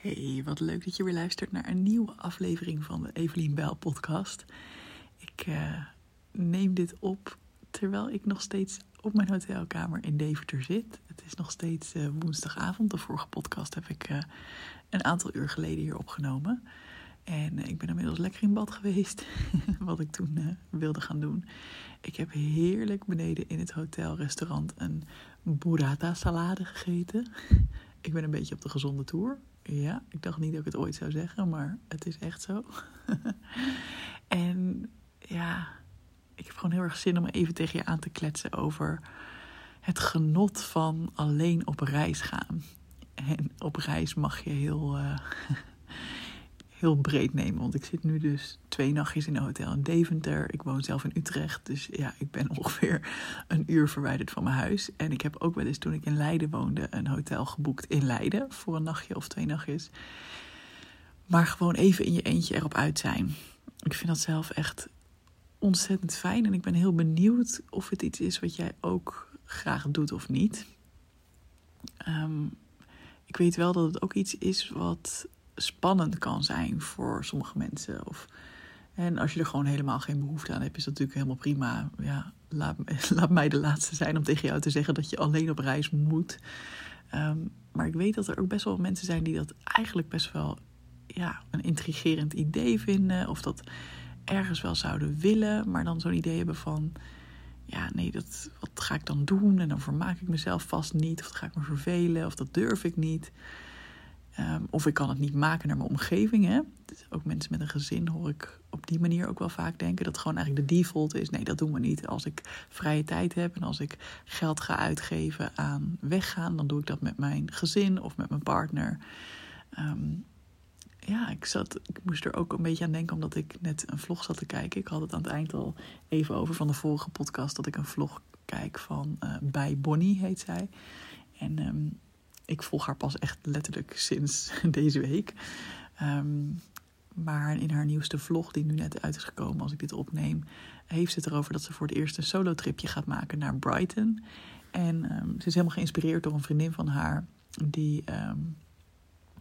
Hey, wat leuk dat je weer luistert naar een nieuwe aflevering van de Evelien Bijl podcast. Ik uh, neem dit op terwijl ik nog steeds op mijn hotelkamer in Deventer zit. Het is nog steeds uh, woensdagavond. De vorige podcast heb ik uh, een aantal uur geleden hier opgenomen. En ik ben inmiddels lekker in bad geweest, wat ik toen wilde gaan doen. Ik heb heerlijk beneden in het hotelrestaurant een burrata salade gegeten. Ik ben een beetje op de gezonde tour. Ja, ik dacht niet dat ik het ooit zou zeggen, maar het is echt zo. en ja, ik heb gewoon heel erg zin om even tegen je aan te kletsen over het genot van alleen op reis gaan. En op reis mag je heel, uh, heel breed nemen. Want ik zit nu dus twee nachtjes in een hotel in Deventer. Ik woon zelf in Utrecht. Dus ja, ik ben ongeveer een uur verwijderd van mijn huis. En ik heb ook wel eens toen ik in Leiden woonde een hotel geboekt in Leiden. Voor een nachtje of twee nachtjes. Maar gewoon even in je eentje erop uit zijn. Ik vind dat zelf echt ontzettend fijn. En ik ben heel benieuwd of het iets is wat jij ook graag doet of niet. Um, ik weet wel dat het ook iets is wat spannend kan zijn voor sommige mensen. Of, en als je er gewoon helemaal geen behoefte aan hebt, is dat natuurlijk helemaal prima. Ja, laat, laat mij de laatste zijn om tegen jou te zeggen dat je alleen op reis moet. Um, maar ik weet dat er ook best wel mensen zijn die dat eigenlijk best wel ja, een intrigerend idee vinden. Of dat ergens wel zouden willen, maar dan zo'n idee hebben van ja, nee, dat, wat ga ik dan doen? En dan vermaak ik mezelf vast niet. Of dan ga ik me vervelen. Of dat durf ik niet. Um, of ik kan het niet maken naar mijn omgeving. Hè? Dus ook mensen met een gezin hoor ik op die manier ook wel vaak denken. Dat gewoon eigenlijk de default is. Nee, dat doen we niet. Als ik vrije tijd heb en als ik geld ga uitgeven aan weggaan, dan doe ik dat met mijn gezin of met mijn partner. Um, ja, ik, zat, ik moest er ook een beetje aan denken omdat ik net een vlog zat te kijken. Ik had het aan het eind al even over van de vorige podcast dat ik een vlog kijk van uh, Bij Bonnie, heet zij. En um, ik volg haar pas echt letterlijk sinds deze week. Um, maar in haar nieuwste vlog, die nu net uit is gekomen als ik dit opneem, heeft ze het erover dat ze voor het eerst een solo-tripje gaat maken naar Brighton. En um, ze is helemaal geïnspireerd door een vriendin van haar die um,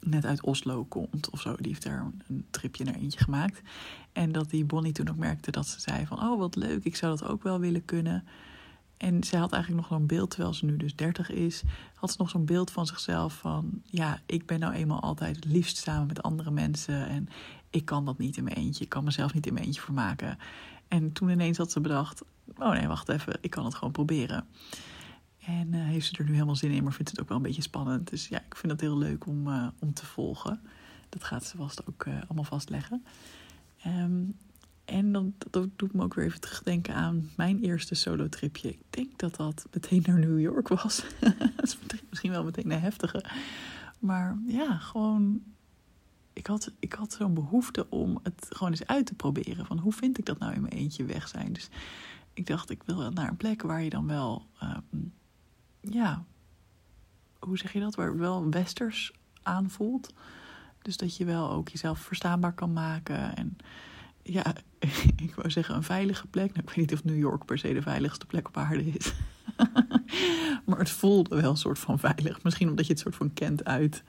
net uit Oslo komt of zo. Die heeft daar een tripje naar eentje gemaakt. En dat die Bonnie toen ook merkte dat ze zei van... oh, wat leuk, ik zou dat ook wel willen kunnen. En ze had eigenlijk nog zo'n beeld, terwijl ze nu dus 30 is... had ze nog zo'n beeld van zichzelf van... ja, ik ben nou eenmaal altijd het liefst samen met andere mensen... en ik kan dat niet in mijn eentje. Ik kan mezelf niet in mijn eentje vermaken. En toen ineens had ze bedacht... oh nee, wacht even, ik kan het gewoon proberen... En uh, heeft ze er nu helemaal zin in, maar vindt het ook wel een beetje spannend. Dus ja, ik vind het heel leuk om, uh, om te volgen. Dat gaat ze vast ook uh, allemaal vastleggen. Um, en dan, dat doet me ook weer even terugdenken aan mijn eerste solo-tripje. Ik denk dat dat meteen naar New York was. dat is misschien wel meteen een heftige. Maar ja, gewoon. Ik had, ik had zo'n behoefte om het gewoon eens uit te proberen. Van hoe vind ik dat nou in mijn eentje weg zijn? Dus ik dacht, ik wil naar een plek waar je dan wel. Um, ja, hoe zeg je dat? Waar het wel westers aanvoelt. Dus dat je wel ook jezelf verstaanbaar kan maken. En ja, ik wou zeggen een veilige plek. Nou, ik weet niet of New York per se de veiligste plek op aarde is. maar het voelde wel een soort van veilig. Misschien omdat je het soort van kent uit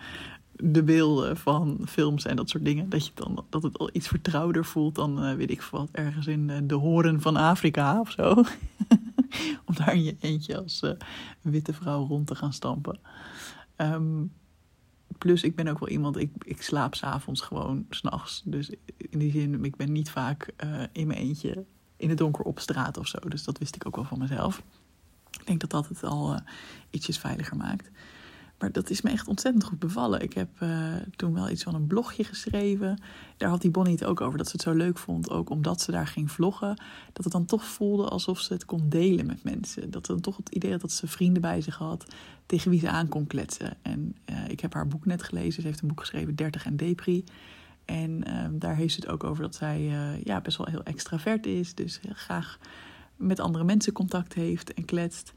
de beelden van films en dat soort dingen. Dat, je dan, dat het al iets vertrouwder voelt dan, uh, weet ik wat, ergens in uh, de horen van Afrika of zo. Om daar in je eentje als uh, witte vrouw rond te gaan stampen. Um, plus, ik ben ook wel iemand, ik, ik slaap s'avonds gewoon s'nachts. Dus in die zin, ik ben niet vaak in mijn eentje in het donker op straat of zo. Dus dat wist ik ook wel van mezelf. Ik denk dat dat het al ietsjes veiliger maakt. Maar dat is me echt ontzettend goed bevallen. Ik heb uh, toen wel iets van een blogje geschreven. Daar had die Bonnie het ook over. Dat ze het zo leuk vond, ook omdat ze daar ging vloggen. Dat het dan toch voelde alsof ze het kon delen met mensen. Dat dan toch het idee had dat ze vrienden bij zich had. Tegen wie ze aan kon kletsen. En uh, ik heb haar boek net gelezen. Ze heeft een boek geschreven, 30 en Depri. En uh, daar heeft ze het ook over dat zij ja, best wel heel extravert is. Dus graag met andere mensen contact heeft en kletst.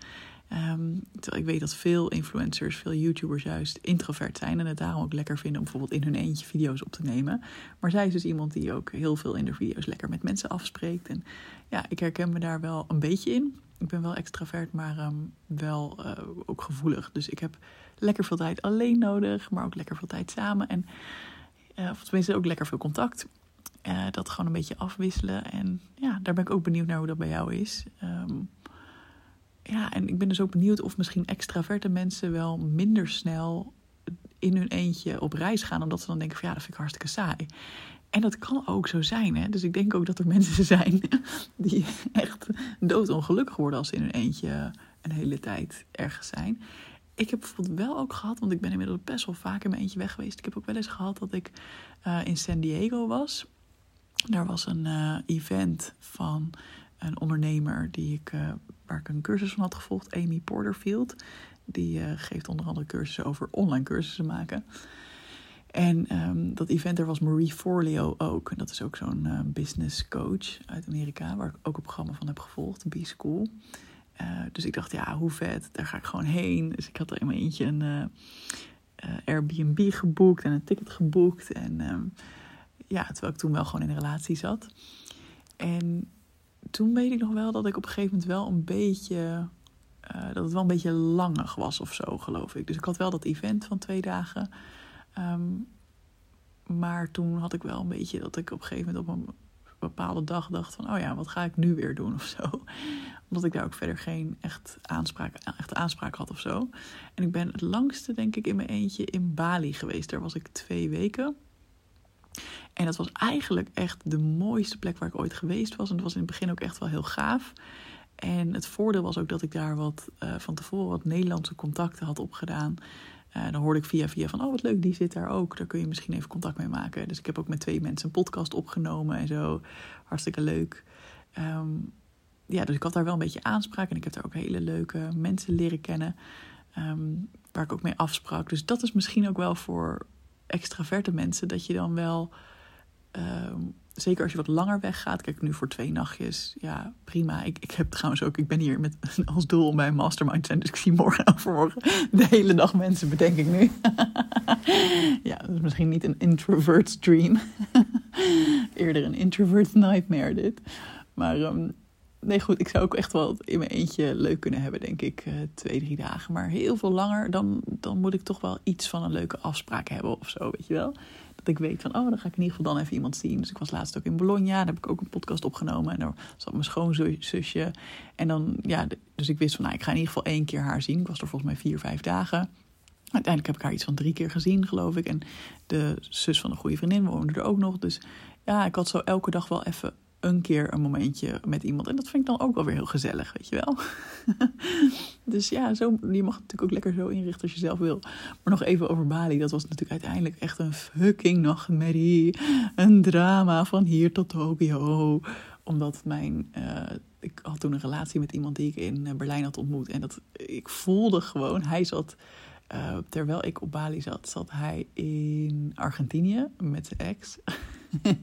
Um, terwijl ik weet dat veel influencers, veel YouTubers juist introvert zijn en het daarom ook lekker vinden om bijvoorbeeld in hun eentje video's op te nemen. Maar zij is dus iemand die ook heel veel in de video's lekker met mensen afspreekt. En ja, ik herken me daar wel een beetje in. Ik ben wel extravert, maar um, wel uh, ook gevoelig. Dus ik heb lekker veel tijd alleen nodig, maar ook lekker veel tijd samen. En, uh, of tenminste ook lekker veel contact. Uh, dat gewoon een beetje afwisselen. En ja, daar ben ik ook benieuwd naar hoe dat bij jou is. Um, ja, en ik ben dus ook benieuwd of misschien extraverte mensen wel minder snel in hun eentje op reis gaan. Omdat ze dan denken van ja, dat vind ik hartstikke saai. En dat kan ook zo zijn. Hè? Dus ik denk ook dat er mensen zijn die echt doodongelukkig worden als ze in hun eentje een hele tijd ergens zijn. Ik heb bijvoorbeeld wel ook gehad, want ik ben inmiddels best wel vaak in mijn eentje weg geweest. Ik heb ook wel eens gehad dat ik uh, in San Diego was. Daar was een uh, event van een ondernemer die ik, uh, waar ik een cursus van had gevolgd, Amy Porterfield. Die geeft onder andere cursussen over online cursussen maken. En um, dat event, er was Marie Forleo ook. En dat is ook zo'n uh, business coach uit Amerika, waar ik ook een programma van heb gevolgd, B School. Uh, dus ik dacht, ja, hoe vet, daar ga ik gewoon heen. Dus ik had er in mijn eentje een Airbnb geboekt en een ticket geboekt. En um, ja, terwijl ik toen wel gewoon in een relatie zat. En toen weet ik nog wel dat ik op een gegeven moment wel een beetje... dat het wel een beetje langig was of zo, geloof ik. Dus ik had wel dat event van twee dagen... Um, maar toen had ik wel een beetje dat ik op een gegeven moment op een bepaalde dag dacht van... oh ja, wat ga ik nu weer doen of zo. Omdat ik daar ook verder geen echt aanspraak, echt aanspraak had of zo. En ik ben het langste denk ik in mijn eentje in Bali geweest. Daar was ik twee weken. En dat was eigenlijk echt de mooiste plek waar ik ooit geweest was. En het was in het begin ook echt wel heel gaaf. En het voordeel was ook dat ik daar wat uh, van tevoren wat Nederlandse contacten had opgedaan. Uh, dan hoorde ik via via van, oh wat leuk, die zit daar ook. Daar kun je misschien even contact mee maken. Dus ik heb ook met twee mensen een podcast opgenomen en zo. Hartstikke leuk. Um, ja, dus ik had daar wel een beetje aanspraak. En ik heb daar ook hele leuke mensen leren kennen. Um, waar ik ook mee afsprak. Dus dat is misschien ook wel voor extraverte mensen. Dat je dan wel... Um, zeker als je wat langer weggaat. Kijk, nu voor twee nachtjes. Ja, prima. Ik, ik heb trouwens ook, ik ben hier met als doel om bij een mastermind te zijn. Dus ik zie morgen overmorgen de hele dag mensen, bedenk ik nu. ja, is misschien niet een introvert's dream. Eerder een introvert's nightmare dit. Maar um, nee, goed, ik zou ook echt wel in mijn eentje leuk kunnen hebben, denk ik. Uh, twee, drie dagen. Maar heel veel langer, dan, dan moet ik toch wel iets van een leuke afspraak hebben of zo, weet je wel dat ik weet van, oh, dan ga ik in ieder geval dan even iemand zien. Dus ik was laatst ook in Bologna, daar heb ik ook een podcast opgenomen. En daar zat mijn schoonzusje. En dan, ja, dus ik wist van, nou, ik ga in ieder geval één keer haar zien. Ik was er volgens mij vier, vijf dagen. Uiteindelijk heb ik haar iets van drie keer gezien, geloof ik. En de zus van een goede vriendin woonde er ook nog. Dus ja, ik had zo elke dag wel even een keer een momentje met iemand. En dat vind ik dan ook wel weer heel gezellig, weet je wel. dus ja, zo, je mag het natuurlijk ook lekker zo inrichten als je zelf wil. Maar nog even over Bali. Dat was natuurlijk uiteindelijk echt een fucking nachtmerrie. Een drama van hier tot Tokio. Omdat mijn... Uh, ik had toen een relatie met iemand die ik in eh, Berlijn had ontmoet. En dat, ik voelde gewoon... Hij zat... Uh, terwijl ik op Bali zat, zat hij in Argentinië met zijn ex.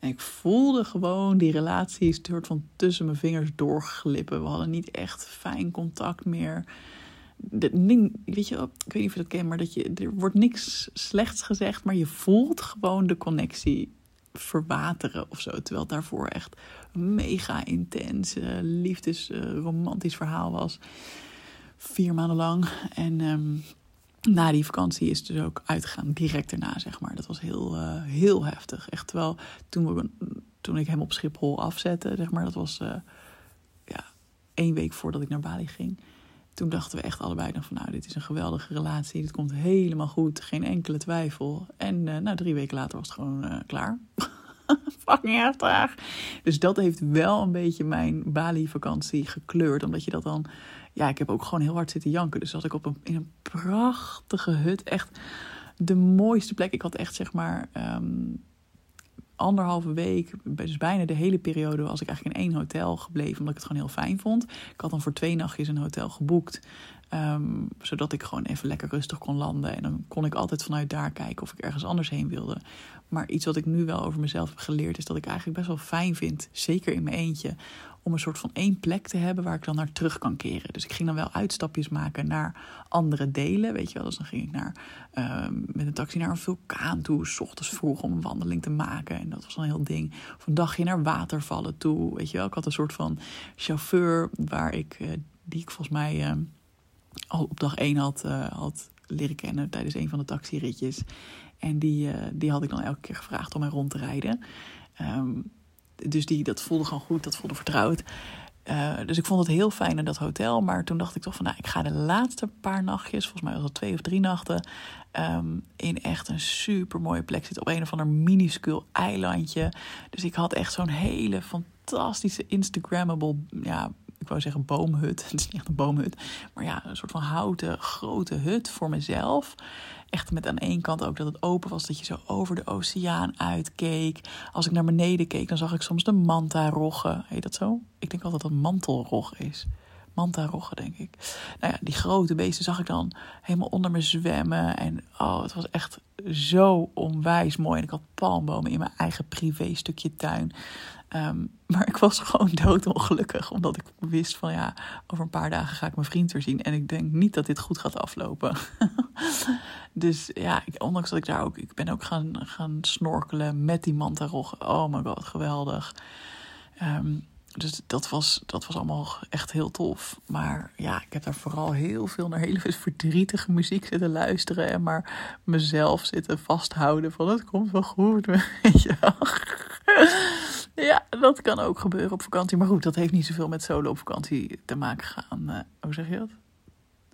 en ik voelde gewoon die relatie soort van tussen mijn vingers doorglippen. We hadden niet echt fijn contact meer. Weet je, ik weet niet of je dat kent, maar dat je, er wordt niks slechts gezegd, maar je voelt gewoon de connectie verwateren of zo. Terwijl het daarvoor echt mega intens, liefdes, romantisch verhaal was. Vier maanden lang. En um, na die vakantie is dus ook uitgegaan, direct daarna, zeg maar. Dat was heel, uh, heel heftig. Echt wel, toen, we, toen ik hem op Schiphol afzette, zeg maar, dat was uh, ja, één week voordat ik naar Bali ging. Toen dachten we echt allebei dan van, nou, dit is een geweldige relatie. Dit komt helemaal goed, geen enkele twijfel. En uh, nou, drie weken later was het gewoon klaar. Fucking heftig. Dus dat heeft wel een beetje mijn Bali-vakantie gekleurd. Omdat je dat dan ja, ik heb ook gewoon heel hard zitten janken. Dus zat ik op een, in een prachtige hut. Echt de mooiste plek. Ik had echt zeg maar um, anderhalve week, dus bijna de hele periode, was ik eigenlijk in één hotel gebleven. Omdat ik het gewoon heel fijn vond. Ik had dan voor twee nachtjes een hotel geboekt. Um, zodat ik gewoon even lekker rustig kon landen. En dan kon ik altijd vanuit daar kijken of ik ergens anders heen wilde. Maar iets wat ik nu wel over mezelf heb geleerd, is dat ik eigenlijk best wel fijn vind, zeker in mijn eentje, om een soort van één plek te hebben waar ik dan naar terug kan keren. Dus ik ging dan wel uitstapjes maken naar andere delen, weet je wel. Dus dan ging ik naar, uh, met een taxi naar een vulkaan toe, s ochtends vroeg om een wandeling te maken. En dat was een heel ding. Of een dagje naar watervallen toe, weet je wel. Ik had een soort van chauffeur waar ik, uh, die ik volgens mij... Uh, al op dag één had, uh, had leren kennen tijdens een van de taxiritjes. En die, uh, die had ik dan elke keer gevraagd om mij rond te rijden. Um, dus die, dat voelde gewoon goed, dat voelde vertrouwd. Uh, dus ik vond het heel fijn in dat hotel. Maar toen dacht ik toch van, nou, ik ga de laatste paar nachtjes, volgens mij was twee of drie nachten, um, in echt een super mooie plek zitten. Op een of ander minuscuul eilandje. Dus ik had echt zo'n hele fantastische Instagrammable, ja, ik wou zeggen boomhut. Het is niet echt een boomhut. Maar ja, een soort van houten grote hut voor mezelf. Echt met aan één kant ook dat het open was, dat je zo over de oceaan uitkeek. Als ik naar beneden keek, dan zag ik soms de manta-roggen. Heet dat zo? Ik denk altijd dat het mantelrog is. Manta-roggen, denk ik. Nou ja, die grote beesten zag ik dan helemaal onder me zwemmen. En oh, het was echt zo onwijs mooi. En ik had palmbomen in mijn eigen privé stukje tuin. Um, maar ik was gewoon doodongelukkig, omdat ik wist van ja, over een paar dagen ga ik mijn vriend weer zien. En ik denk niet dat dit goed gaat aflopen. dus ja, ik, ondanks dat ik daar ook, ik ben ook gaan, gaan snorkelen met die mantarog. Oh my god, geweldig. Um, dus dat was, dat was allemaal echt heel tof. Maar ja, ik heb daar vooral heel veel naar hele verdrietige muziek zitten luisteren. En maar mezelf zitten vasthouden van het komt wel goed. Weet je Ja, dat kan ook gebeuren op vakantie. Maar goed, dat heeft niet zoveel met solo op vakantie te maken gaan. Uh, hoe zeg je dat?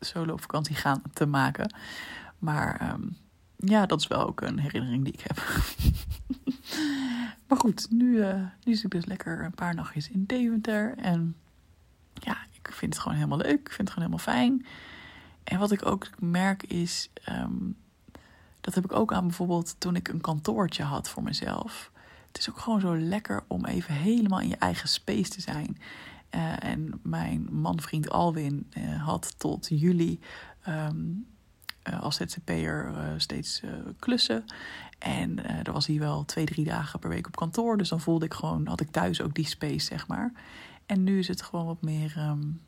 Solo op vakantie gaan te maken. Maar um, ja, dat is wel ook een herinnering die ik heb. maar goed, nu, uh, nu zit ik dus lekker een paar nachtjes in Deventer. En ja, ik vind het gewoon helemaal leuk. Ik vind het gewoon helemaal fijn. En wat ik ook merk is... Um, dat heb ik ook aan bijvoorbeeld toen ik een kantoortje had voor mezelf het is ook gewoon zo lekker om even helemaal in je eigen space te zijn. Uh, en mijn man-vriend Alwin uh, had tot juli um, uh, als ZZP'er steeds klussen. En daar was hij wel twee, drie dagen per week op kantoor. Dus dan voelde ik gewoon, had ik thuis ook die space, zeg maar. En nu is het gewoon wat meer um,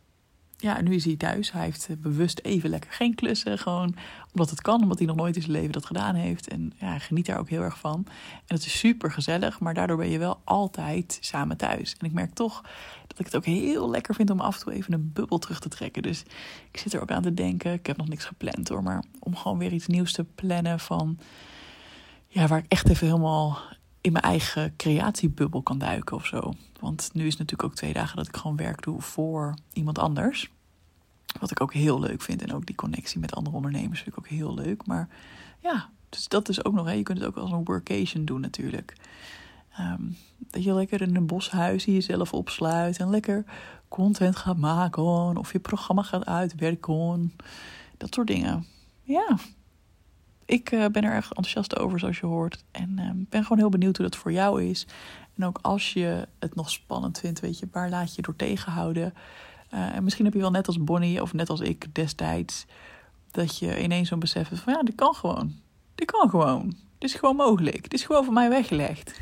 ja, nu is hij thuis. Hij heeft eh, bewust even lekker geen klussen. Gewoon omdat het kan, omdat hij nog nooit in zijn leven dat gedaan heeft. En ja, hij geniet daar ook heel erg van. En het is super gezellig, maar daardoor ben je wel altijd samen thuis. En ik merk toch dat ik het ook heel lekker vind om af en toe even een bubbel terug te trekken. Dus ik zit er ook aan te denken. Ik heb nog niks gepland hoor, maar om gewoon weer iets nieuws te plannen van. Ja, waar ik echt even helemaal in mijn eigen creatiebubbel kan duiken of zo. Want nu is het natuurlijk ook twee dagen dat ik gewoon werk doe voor iemand anders. Wat ik ook heel leuk vind. En ook die connectie met andere ondernemers vind ik ook heel leuk. Maar ja, dus dat is ook nog. Hè. Je kunt het ook als een workation doen natuurlijk. Um, dat je lekker in een boshuis jezelf opsluit. En lekker content gaat maken. Of je programma gaat uitwerken. Dat soort dingen. Ja, ik uh, ben er erg enthousiast over, zoals je hoort. En uh, ben gewoon heel benieuwd hoe dat voor jou is. En ook als je het nog spannend vindt, weet je, waar laat je door tegenhouden? Uh, en misschien heb je wel net als Bonnie of net als ik destijds, dat je ineens zo'n besef hebt van ja, dit kan gewoon. Dit kan gewoon. Dit is gewoon mogelijk. Dit is gewoon voor mij weggelegd.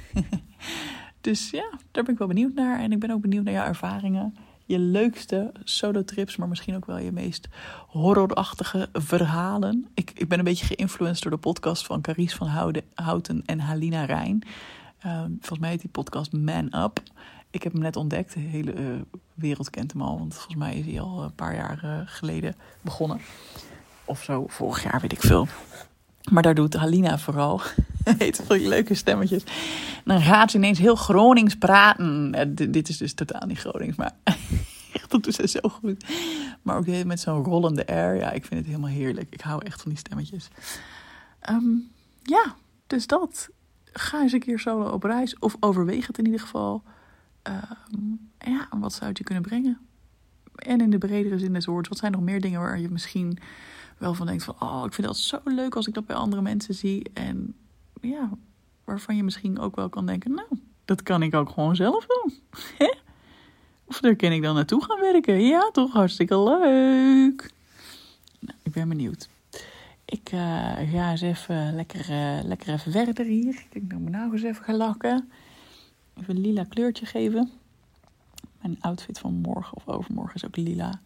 dus ja, daar ben ik wel benieuwd naar. En ik ben ook benieuwd naar jouw ervaringen. Je leukste solo-trips, maar misschien ook wel je meest horrorachtige verhalen. Ik, ik ben een beetje geïnfluenced door de podcast van Carice van Houten en Halina Rijn. Uh, volgens mij heet die podcast Man Up. Ik heb hem net ontdekt. De hele uh, wereld kent hem al. Want volgens mij is hij al een paar jaar uh, geleden begonnen. Of zo, vorig jaar weet ik veel. Maar daar doet Halina vooral. Heet veel leuke stemmetjes. Dan gaat ze ineens heel Gronings praten. dit is dus totaal niet Gronings, maar dat doet ze zo goed. Maar ook met zo'n rollende air. Ja, ik vind het helemaal heerlijk. Ik hou echt van die stemmetjes. Um, ja, dus dat. Ga eens een keer solo op reis. Of overweeg het in ieder geval. Um, ja, wat zou het je kunnen brengen? En in de bredere zin des woords, wat zijn nog meer dingen waar je misschien wel van denkt van... oh, ik vind dat zo leuk als ik dat bij andere mensen zie. En ja, waarvan je misschien ook wel kan denken... nou, dat kan ik ook gewoon zelf doen. of daar kan ik dan naartoe gaan werken. Ja, toch hartstikke leuk. Nou, ik ben benieuwd. Ik uh, ga eens even lekker, uh, lekker even verder hier. Ik denk dat ik mijn nagels even ga lakken. Even lila kleurtje geven. Mijn outfit van morgen of overmorgen is ook lila.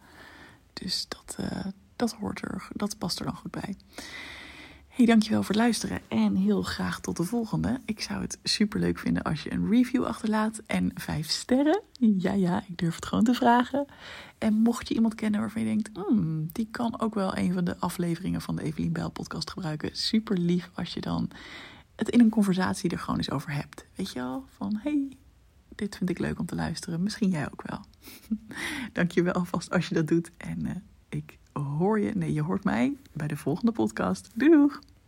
Dus dat, uh, dat hoort er, dat past er dan goed bij. Hey, dankjewel voor het luisteren en heel graag tot de volgende. Ik zou het super leuk vinden als je een review achterlaat en vijf sterren. Ja, ja, ik durf het gewoon te vragen. En mocht je iemand kennen waarvan je denkt, hmm, die kan ook wel een van de afleveringen van de Evelien Bijl podcast gebruiken. Super lief als je dan het in een conversatie er gewoon eens over hebt. Weet je al? Van, hey, dit vind ik leuk om te luisteren. Misschien jij ook wel. Dankjewel alvast als je dat doet. En uh, ik hoor je, nee, je hoort mij bij de volgende podcast. Doei!